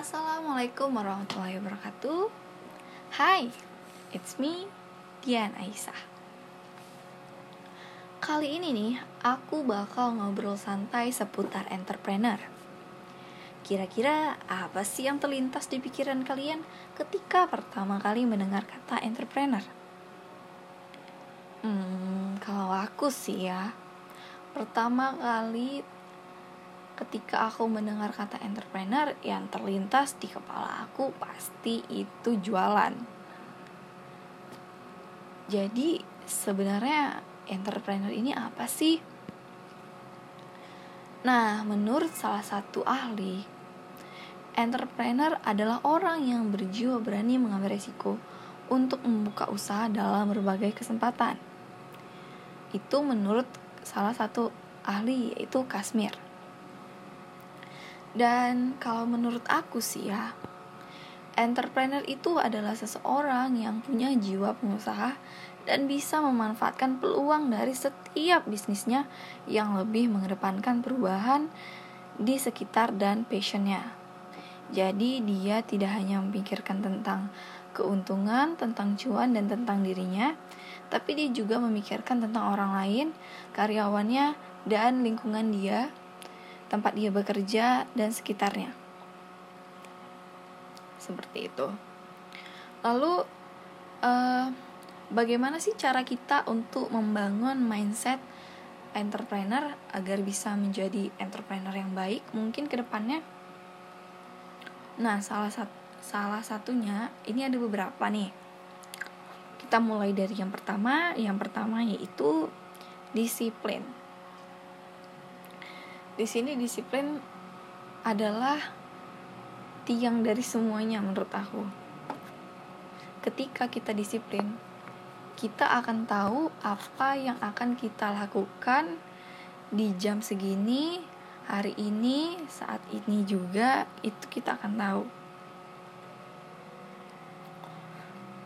Assalamualaikum warahmatullahi wabarakatuh. Hai, it's me, Dian Aisyah Kali ini nih, aku bakal ngobrol santai seputar entrepreneur. Kira-kira apa sih yang terlintas di pikiran kalian ketika pertama kali mendengar kata entrepreneur? Hmm, kalau aku sih ya Pertama kali ketika aku mendengar kata entrepreneur yang terlintas di kepala aku pasti itu jualan. Jadi sebenarnya entrepreneur ini apa sih? Nah, menurut salah satu ahli, entrepreneur adalah orang yang berjiwa berani mengambil resiko untuk membuka usaha dalam berbagai kesempatan. Itu menurut salah satu ahli yaitu Kasmir. Dan kalau menurut aku sih ya, entrepreneur itu adalah seseorang yang punya jiwa pengusaha dan bisa memanfaatkan peluang dari setiap bisnisnya yang lebih mengedepankan perubahan di sekitar dan passionnya. Jadi dia tidak hanya memikirkan tentang keuntungan, tentang cuan, dan tentang dirinya, tapi dia juga memikirkan tentang orang lain, karyawannya, dan lingkungan dia tempat dia bekerja, dan sekitarnya. Seperti itu. Lalu, uh, bagaimana sih cara kita untuk membangun mindset entrepreneur agar bisa menjadi entrepreneur yang baik? Mungkin ke depannya. Nah, salah satu salah satunya ini ada beberapa nih. Kita mulai dari yang pertama. Yang pertama yaitu disiplin di sini disiplin adalah tiang dari semuanya menurut aku. Ketika kita disiplin, kita akan tahu apa yang akan kita lakukan di jam segini, hari ini, saat ini juga, itu kita akan tahu.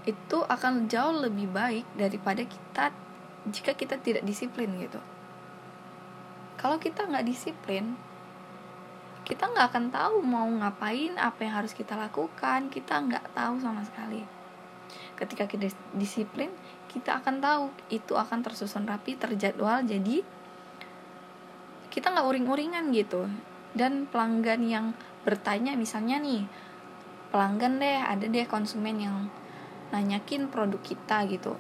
Itu akan jauh lebih baik daripada kita jika kita tidak disiplin gitu kalau kita nggak disiplin kita nggak akan tahu mau ngapain apa yang harus kita lakukan. Kita nggak tahu sama sekali. Ketika kita disiplin kita akan tahu itu akan tersusun rapi terjadwal. Jadi kita nggak uring-uringan gitu. Dan pelanggan yang bertanya misalnya nih pelanggan deh ada deh konsumen yang nanyakin produk kita gitu.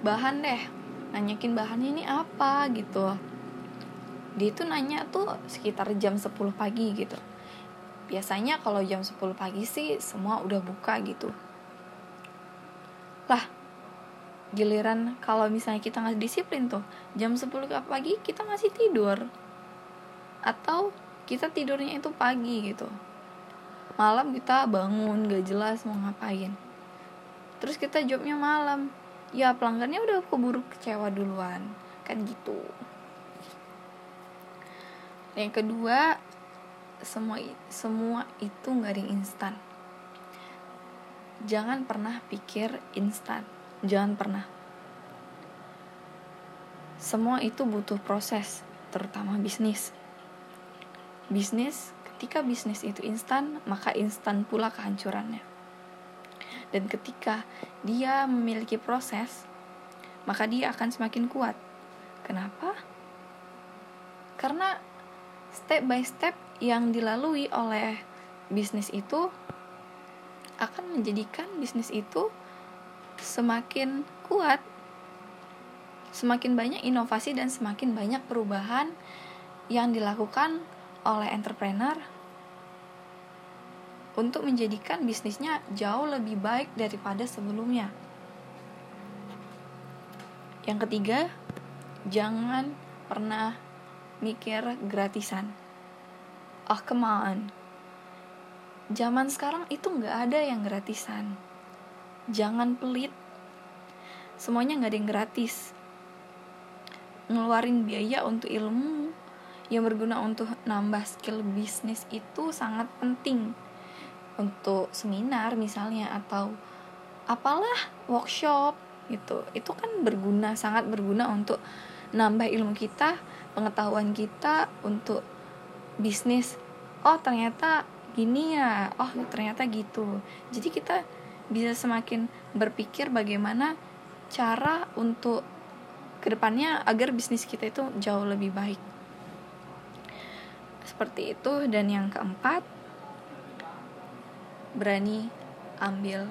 Bahan deh nanyakin bahannya ini apa gitu. Dia itu nanya tuh sekitar jam 10 pagi gitu. Biasanya kalau jam 10 pagi sih semua udah buka gitu. Lah giliran kalau misalnya kita nggak disiplin tuh jam 10 pagi kita masih tidur. Atau kita tidurnya itu pagi gitu. Malam kita bangun gak jelas mau ngapain. Terus kita jawabnya malam ya pelanggannya udah keburu kecewa duluan. Kan gitu. Yang kedua semua semua itu nggak ada instan. Jangan pernah pikir instan. Jangan pernah. Semua itu butuh proses terutama bisnis. Bisnis ketika bisnis itu instan maka instan pula kehancurannya dan ketika dia memiliki proses, maka dia akan semakin kuat. Kenapa? Karena step by step yang dilalui oleh bisnis itu akan menjadikan bisnis itu semakin kuat, semakin banyak inovasi dan semakin banyak perubahan yang dilakukan oleh entrepreneur untuk menjadikan bisnisnya jauh lebih baik daripada sebelumnya. Yang ketiga, jangan pernah mikir gratisan. Oh, come on. Zaman sekarang itu nggak ada yang gratisan. Jangan pelit. Semuanya nggak ada yang gratis. Ngeluarin biaya untuk ilmu yang berguna untuk nambah skill bisnis itu sangat penting untuk seminar misalnya atau apalah workshop gitu. Itu kan berguna sangat berguna untuk nambah ilmu kita pengetahuan kita untuk bisnis. Oh ternyata gini ya. Oh ternyata gitu. Jadi kita bisa semakin berpikir bagaimana cara untuk ke depannya agar bisnis kita itu jauh lebih baik. Seperti itu. Dan yang keempat berani ambil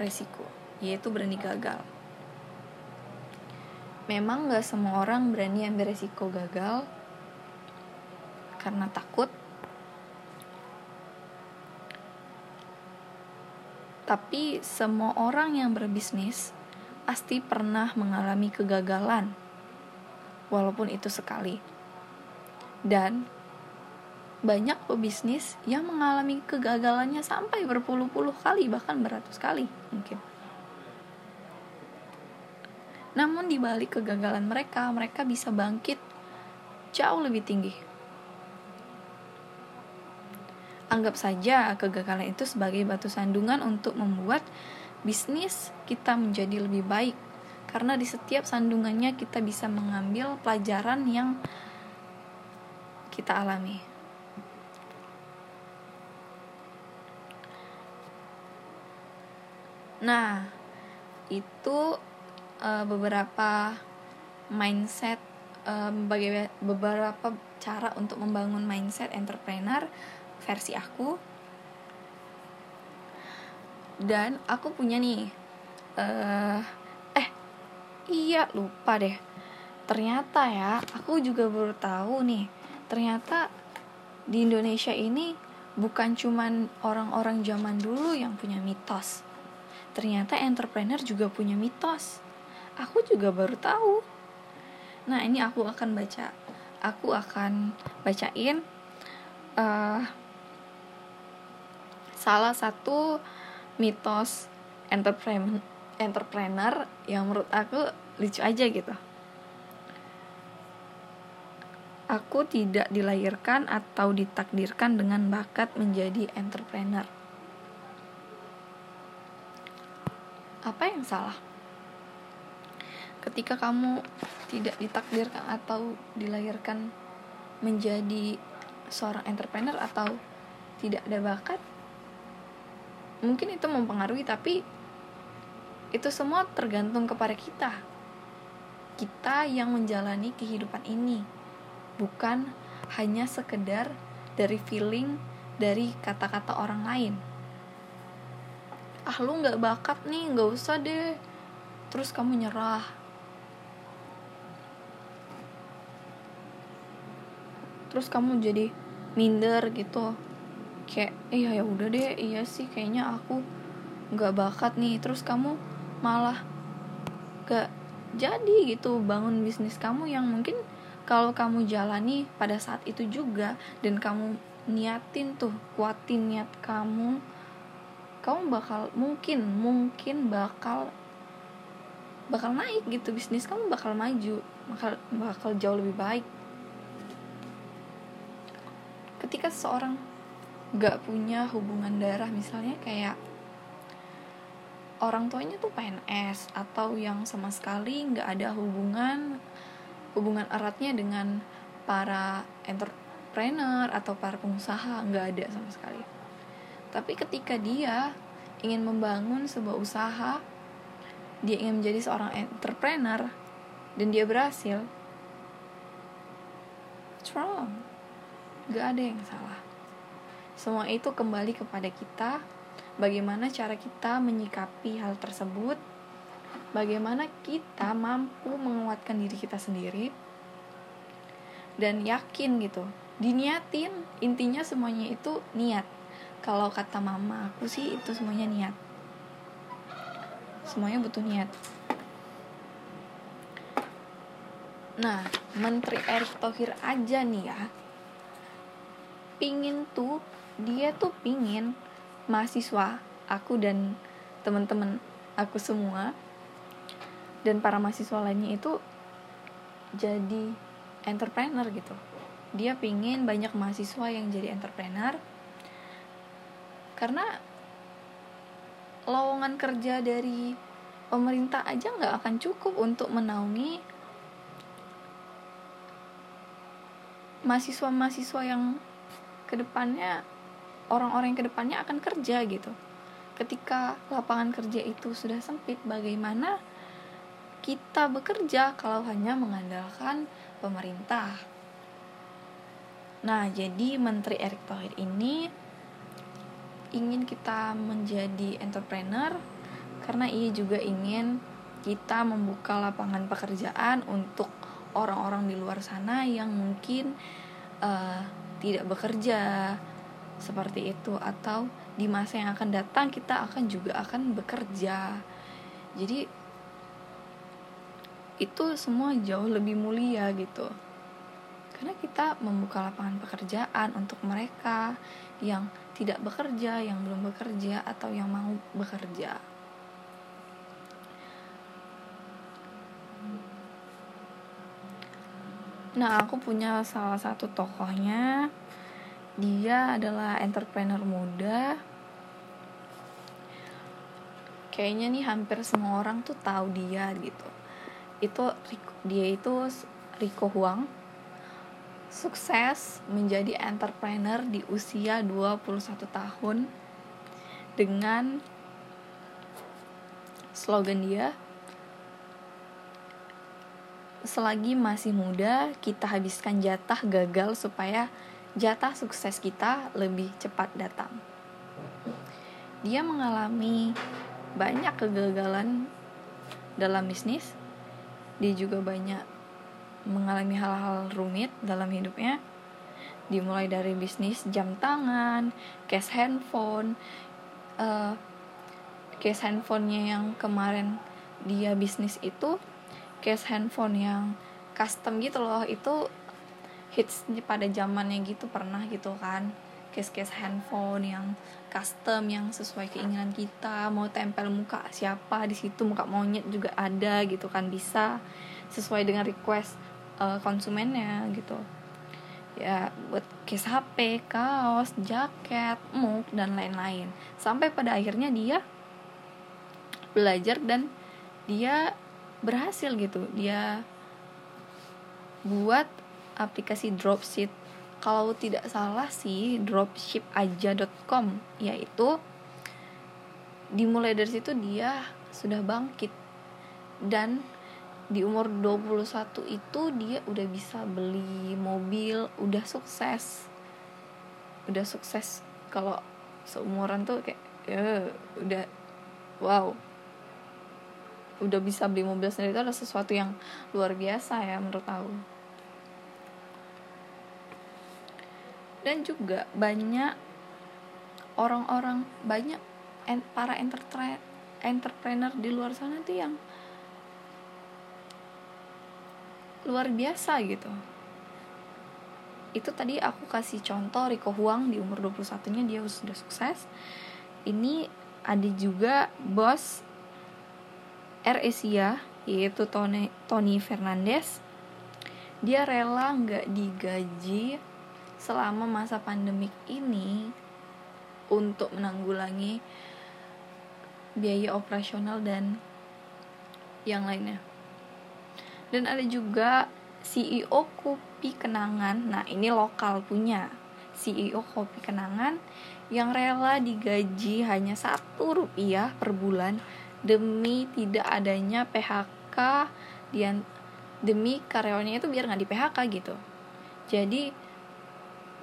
resiko yaitu berani gagal memang gak semua orang berani ambil resiko gagal karena takut Tapi semua orang yang berbisnis pasti pernah mengalami kegagalan, walaupun itu sekali. Dan banyak pebisnis yang mengalami kegagalannya sampai berpuluh-puluh kali, bahkan beratus kali mungkin. Namun di balik kegagalan mereka, mereka bisa bangkit jauh lebih tinggi. Anggap saja kegagalan itu sebagai batu sandungan untuk membuat bisnis kita menjadi lebih baik. Karena di setiap sandungannya kita bisa mengambil pelajaran yang kita alami. Nah, itu uh, beberapa mindset uh, beberapa cara untuk membangun mindset entrepreneur versi aku. Dan aku punya nih uh, eh iya lupa deh. Ternyata ya aku juga baru tahu nih. Ternyata di Indonesia ini bukan cuman orang-orang zaman dulu yang punya mitos ternyata entrepreneur juga punya mitos aku juga baru tahu nah ini aku akan baca aku akan bacain uh, salah satu mitos entrepreneur entrepreneur yang menurut aku lucu aja gitu. Aku tidak dilahirkan atau ditakdirkan dengan bakat menjadi entrepreneur. Apa yang salah? Ketika kamu tidak ditakdirkan atau dilahirkan menjadi seorang entrepreneur atau tidak ada bakat, mungkin itu mempengaruhi tapi itu semua tergantung kepada kita kita yang menjalani kehidupan ini bukan hanya sekedar dari feeling dari kata-kata orang lain ah lu nggak bakat nih nggak usah deh. Terus kamu nyerah. Terus kamu jadi minder gitu. Kayak iya ya udah deh iya sih kayaknya aku nggak bakat nih. Terus kamu malah gak jadi gitu bangun bisnis kamu yang mungkin kalau kamu jalani pada saat itu juga dan kamu niatin tuh kuatin niat kamu kamu bakal mungkin mungkin bakal bakal naik gitu bisnis kamu bakal maju bakal bakal jauh lebih baik. Ketika seorang gak punya hubungan darah misalnya kayak orang tuanya tuh PNS atau yang sama sekali nggak ada hubungan hubungan eratnya dengan para entrepreneur atau para pengusaha nggak ada sama sekali tapi ketika dia ingin membangun sebuah usaha dia ingin menjadi seorang entrepreneur dan dia berhasil what's wrong gak ada yang salah semua itu kembali kepada kita, bagaimana cara kita menyikapi hal tersebut, bagaimana kita mampu menguatkan diri kita sendiri, dan yakin gitu. Diniatin, intinya semuanya itu niat. Kalau kata mama aku sih itu semuanya niat. Semuanya butuh niat. Nah, Menteri Erick Thohir aja nih ya, pingin tuh dia tuh pingin mahasiswa aku dan teman-teman aku semua dan para mahasiswa lainnya itu jadi entrepreneur gitu dia pingin banyak mahasiswa yang jadi entrepreneur karena lowongan kerja dari pemerintah aja nggak akan cukup untuk menaungi mahasiswa-mahasiswa yang ke depannya orang-orang yang ke depannya akan kerja gitu. Ketika lapangan kerja itu sudah sempit bagaimana kita bekerja kalau hanya mengandalkan pemerintah? Nah jadi Menteri Erick Thohir ini ingin kita menjadi entrepreneur karena ia juga ingin kita membuka lapangan pekerjaan untuk orang-orang di luar sana yang mungkin uh, tidak bekerja seperti itu atau di masa yang akan datang kita akan juga akan bekerja. Jadi itu semua jauh lebih mulia gitu. Karena kita membuka lapangan pekerjaan untuk mereka yang tidak bekerja, yang belum bekerja atau yang mau bekerja. Nah, aku punya salah satu tokohnya. Dia adalah entrepreneur muda. Kayaknya nih hampir semua orang tuh tahu dia gitu. Itu dia itu Rico Huang. Sukses menjadi entrepreneur di usia 21 tahun dengan slogan dia selagi masih muda, kita habiskan jatah gagal supaya jatah sukses kita lebih cepat datang. Dia mengalami banyak kegagalan dalam bisnis. Dia juga banyak mengalami hal-hal rumit dalam hidupnya. Dimulai dari bisnis jam tangan, case handphone, uh, case handphonenya yang kemarin dia bisnis itu case handphone yang custom gitu loh itu hits pada zamannya gitu pernah gitu kan case-case handphone yang custom yang sesuai keinginan kita mau tempel muka siapa di situ muka monyet juga ada gitu kan bisa sesuai dengan request uh, konsumennya gitu. Ya buat case HP, kaos, jaket, mug dan lain-lain. Sampai pada akhirnya dia belajar dan dia berhasil gitu. Dia buat aplikasi dropship. Kalau tidak salah sih dropshipaja.com yaitu dimulai dari situ dia sudah bangkit. Dan di umur 21 itu dia udah bisa beli mobil udah sukses. Udah sukses kalau seumuran tuh kayak ya udah wow. Udah bisa beli mobil sendiri itu adalah sesuatu yang luar biasa ya menurut aku. Dan juga banyak orang-orang banyak para entrepreneur di luar sana tuh yang luar biasa gitu. Itu tadi aku kasih contoh Rico Huang di umur 21 nya dia sudah sukses. Ini ada juga bos Air Asia yaitu Tony, Tony Fernandez dia rela nggak digaji selama masa pandemik ini untuk menanggulangi biaya operasional dan yang lainnya dan ada juga CEO Kopi Kenangan. Nah ini lokal punya CEO Kopi Kenangan yang rela digaji hanya satu rupiah per bulan demi tidak adanya PHK dan demi karyawannya itu biar nggak di PHK gitu. Jadi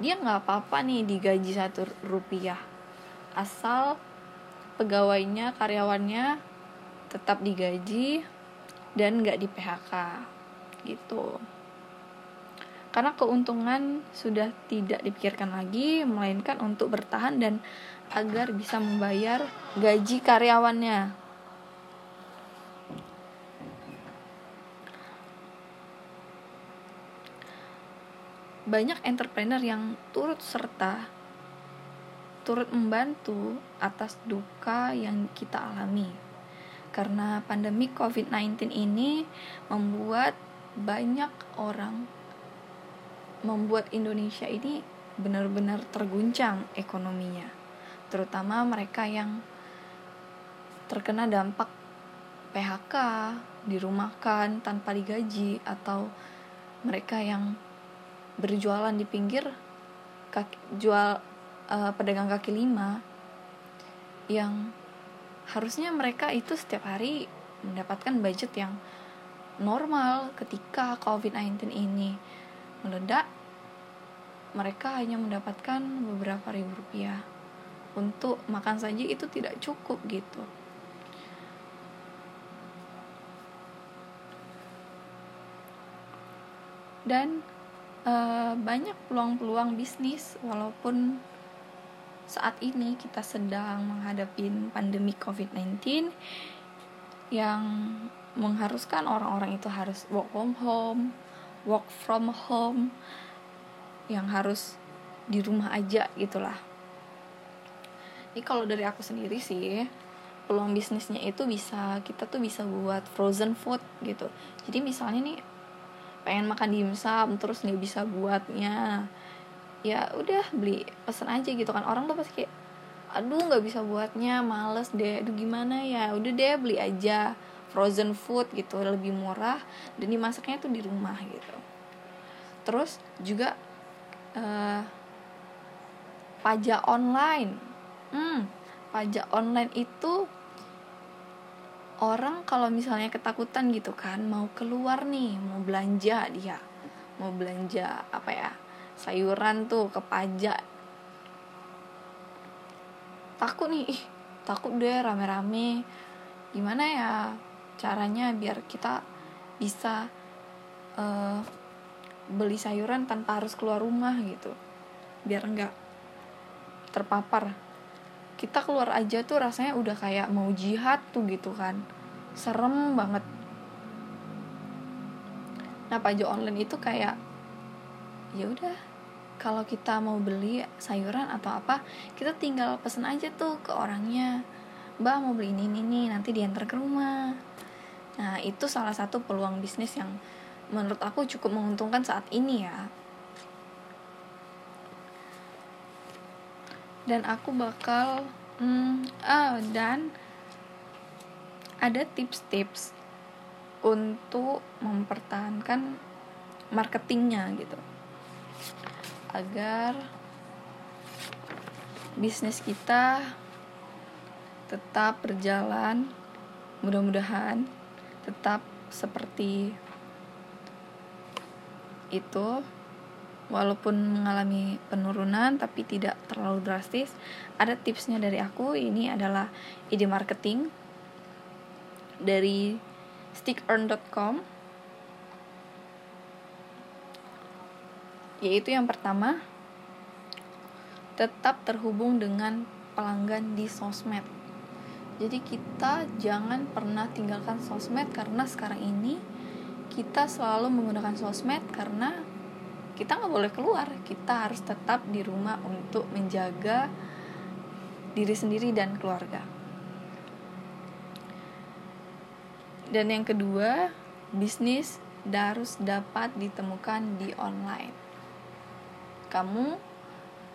dia nggak apa-apa nih digaji satu rupiah. Asal pegawainya karyawannya tetap digaji dan nggak di PHK gitu. Karena keuntungan sudah tidak dipikirkan lagi melainkan untuk bertahan dan agar bisa membayar gaji karyawannya. Banyak entrepreneur yang turut serta turut membantu atas duka yang kita alami karena pandemi COVID-19 ini membuat banyak orang membuat Indonesia ini benar-benar terguncang ekonominya terutama mereka yang terkena dampak PHK dirumahkan tanpa digaji atau mereka yang berjualan di pinggir kaki, jual uh, pedagang kaki lima yang harusnya mereka itu setiap hari mendapatkan budget yang normal ketika COVID-19 ini meledak mereka hanya mendapatkan beberapa ribu rupiah. Untuk makan saja itu tidak cukup gitu. Dan uh, banyak peluang-peluang bisnis walaupun saat ini kita sedang menghadapi pandemi COVID-19 yang mengharuskan orang-orang itu harus work from home, work from home, yang harus di rumah aja gitulah. Ini kalau dari aku sendiri sih, peluang bisnisnya itu bisa kita tuh bisa buat frozen food gitu. Jadi misalnya nih pengen makan dimsum terus nggak bisa buatnya ya udah beli pesen aja gitu kan. Orang tuh pasti kayak aduh nggak bisa buatnya males deh. Aduh gimana ya? Udah deh beli aja. Frozen food gitu lebih murah dan dimasaknya tuh di rumah gitu. Terus juga uh, pajak online. Hmm pajak online itu orang kalau misalnya ketakutan gitu kan mau keluar nih mau belanja dia mau belanja apa ya sayuran tuh ke pajak takut nih ih takut deh rame-rame. Gimana ya caranya biar kita bisa uh, beli sayuran tanpa harus keluar rumah gitu. Biar enggak terpapar. Kita keluar aja tuh rasanya udah kayak mau jihad tuh gitu kan. Serem banget. Nah pajak online itu kayak ya udah kalau kita mau beli sayuran atau apa kita tinggal pesen aja tuh ke orangnya. Mbak mau beli ini ini, nanti diantar ke rumah. Nah itu salah satu peluang bisnis yang menurut aku cukup menguntungkan saat ini ya. Dan aku bakal hmm, oh, dan ada tips-tips untuk mempertahankan marketingnya gitu agar bisnis kita tetap berjalan mudah-mudahan tetap seperti itu. Walaupun mengalami penurunan tapi tidak terlalu drastis. Ada tipsnya dari aku ini adalah ide marketing dari stickearn.com yaitu yang pertama tetap terhubung dengan pelanggan di sosmed. Jadi kita jangan pernah tinggalkan sosmed karena sekarang ini kita selalu menggunakan sosmed karena kita nggak boleh keluar. Kita harus tetap di rumah untuk menjaga diri sendiri dan keluarga. Dan yang kedua bisnis harus dapat ditemukan di online kamu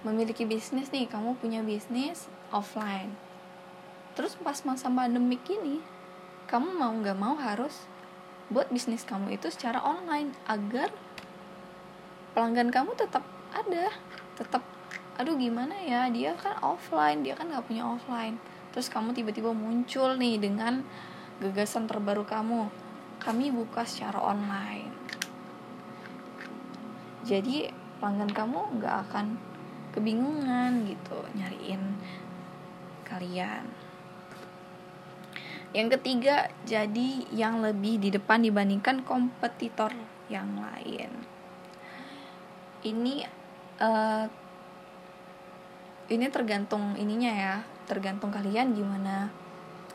memiliki bisnis nih kamu punya bisnis offline. Terus pas masa pandemik ini kamu mau nggak mau harus buat bisnis kamu itu secara online agar pelanggan kamu tetap ada tetap aduh gimana ya? Dia kan offline dia kan nggak punya offline. Terus kamu tiba-tiba muncul nih dengan gagasan terbaru kamu. Kami buka secara online. Jadi pelanggan kamu nggak akan kebingungan gitu nyariin kalian. Yang ketiga jadi yang lebih di depan dibandingkan kompetitor yang lain. Ini uh, ini tergantung ininya ya tergantung kalian gimana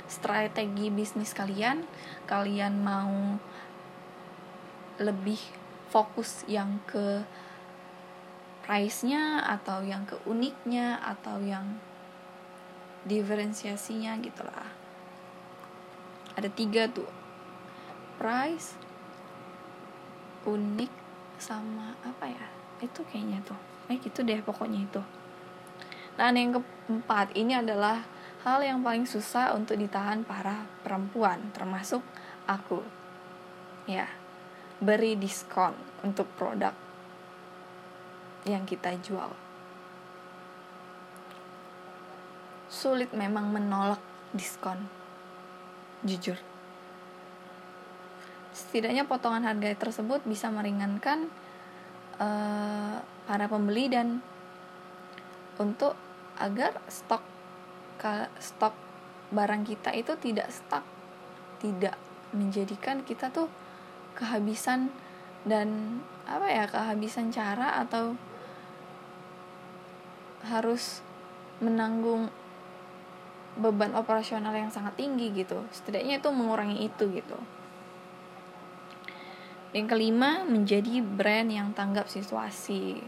strategi bisnis kalian. Kalian mau lebih fokus yang ke price-nya atau yang ke uniknya atau yang diferensiasinya gitulah ada tiga tuh. Price unik sama apa ya? Itu kayaknya tuh. Eh gitu deh pokoknya itu. Nah yang keempat ini adalah hal yang paling susah untuk ditahan para perempuan termasuk aku. Ya beri diskon untuk produk yang kita jual. Sulit memang menolak diskon jujur. Setidaknya potongan harga tersebut bisa meringankan uh, para pembeli dan untuk agar stok stok barang kita itu tidak stuck tidak menjadikan kita tuh kehabisan dan apa ya kehabisan cara atau harus menanggung beban operasional yang sangat tinggi gitu. Setidaknya itu mengurangi itu gitu. Yang kelima menjadi brand yang tanggap situasi.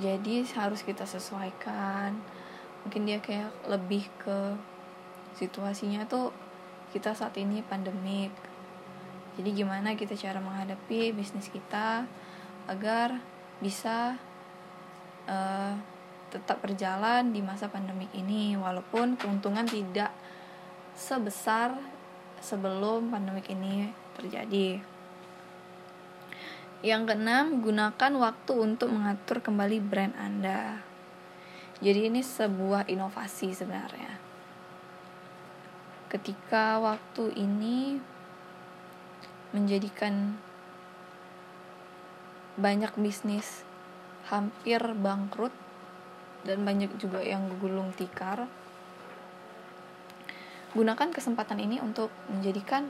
Jadi harus kita sesuaikan. Mungkin dia kayak lebih ke situasinya tuh kita saat ini pandemik. Jadi gimana kita cara menghadapi bisnis kita agar bisa uh, tetap berjalan di masa pandemik ini walaupun keuntungan tidak sebesar sebelum pandemik ini terjadi. Yang keenam, gunakan waktu untuk mengatur kembali brand Anda. Jadi ini sebuah inovasi sebenarnya. Ketika waktu ini menjadikan banyak bisnis hampir bangkrut dan banyak juga yang gulung tikar. Gunakan kesempatan ini untuk menjadikan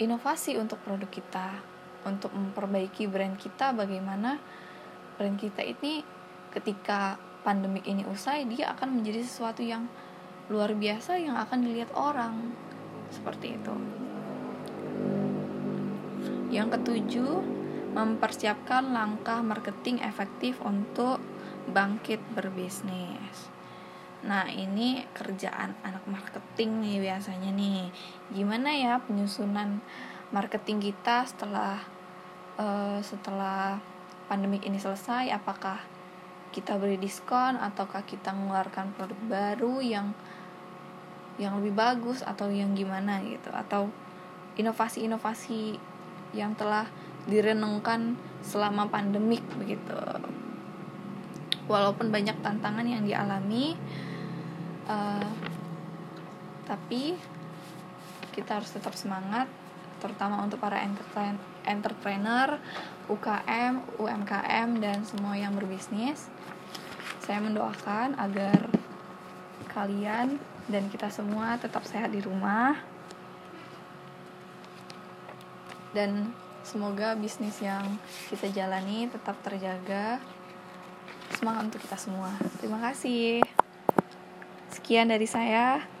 inovasi untuk produk kita untuk memperbaiki brand kita bagaimana brand kita ini ketika pandemik ini usai dia akan menjadi sesuatu yang luar biasa yang akan dilihat orang seperti itu yang ketujuh mempersiapkan langkah marketing efektif untuk bangkit berbisnis. Nah ini kerjaan anak marketing nih biasanya nih. Gimana ya penyusunan marketing kita setelah uh, setelah pandemi ini selesai? Apakah kita beri diskon ataukah kita mengeluarkan produk baru yang yang lebih bagus atau yang gimana gitu? Atau inovasi-inovasi yang telah direnungkan selama pandemik begitu walaupun banyak tantangan yang dialami uh, tapi kita harus tetap semangat terutama untuk para entrepreneur, UKM, UMKM dan semua yang berbisnis. Saya mendoakan agar kalian dan kita semua tetap sehat di rumah. Dan semoga bisnis yang kita jalani tetap terjaga. Semangat untuk kita semua. Terima kasih. Sekian dari saya.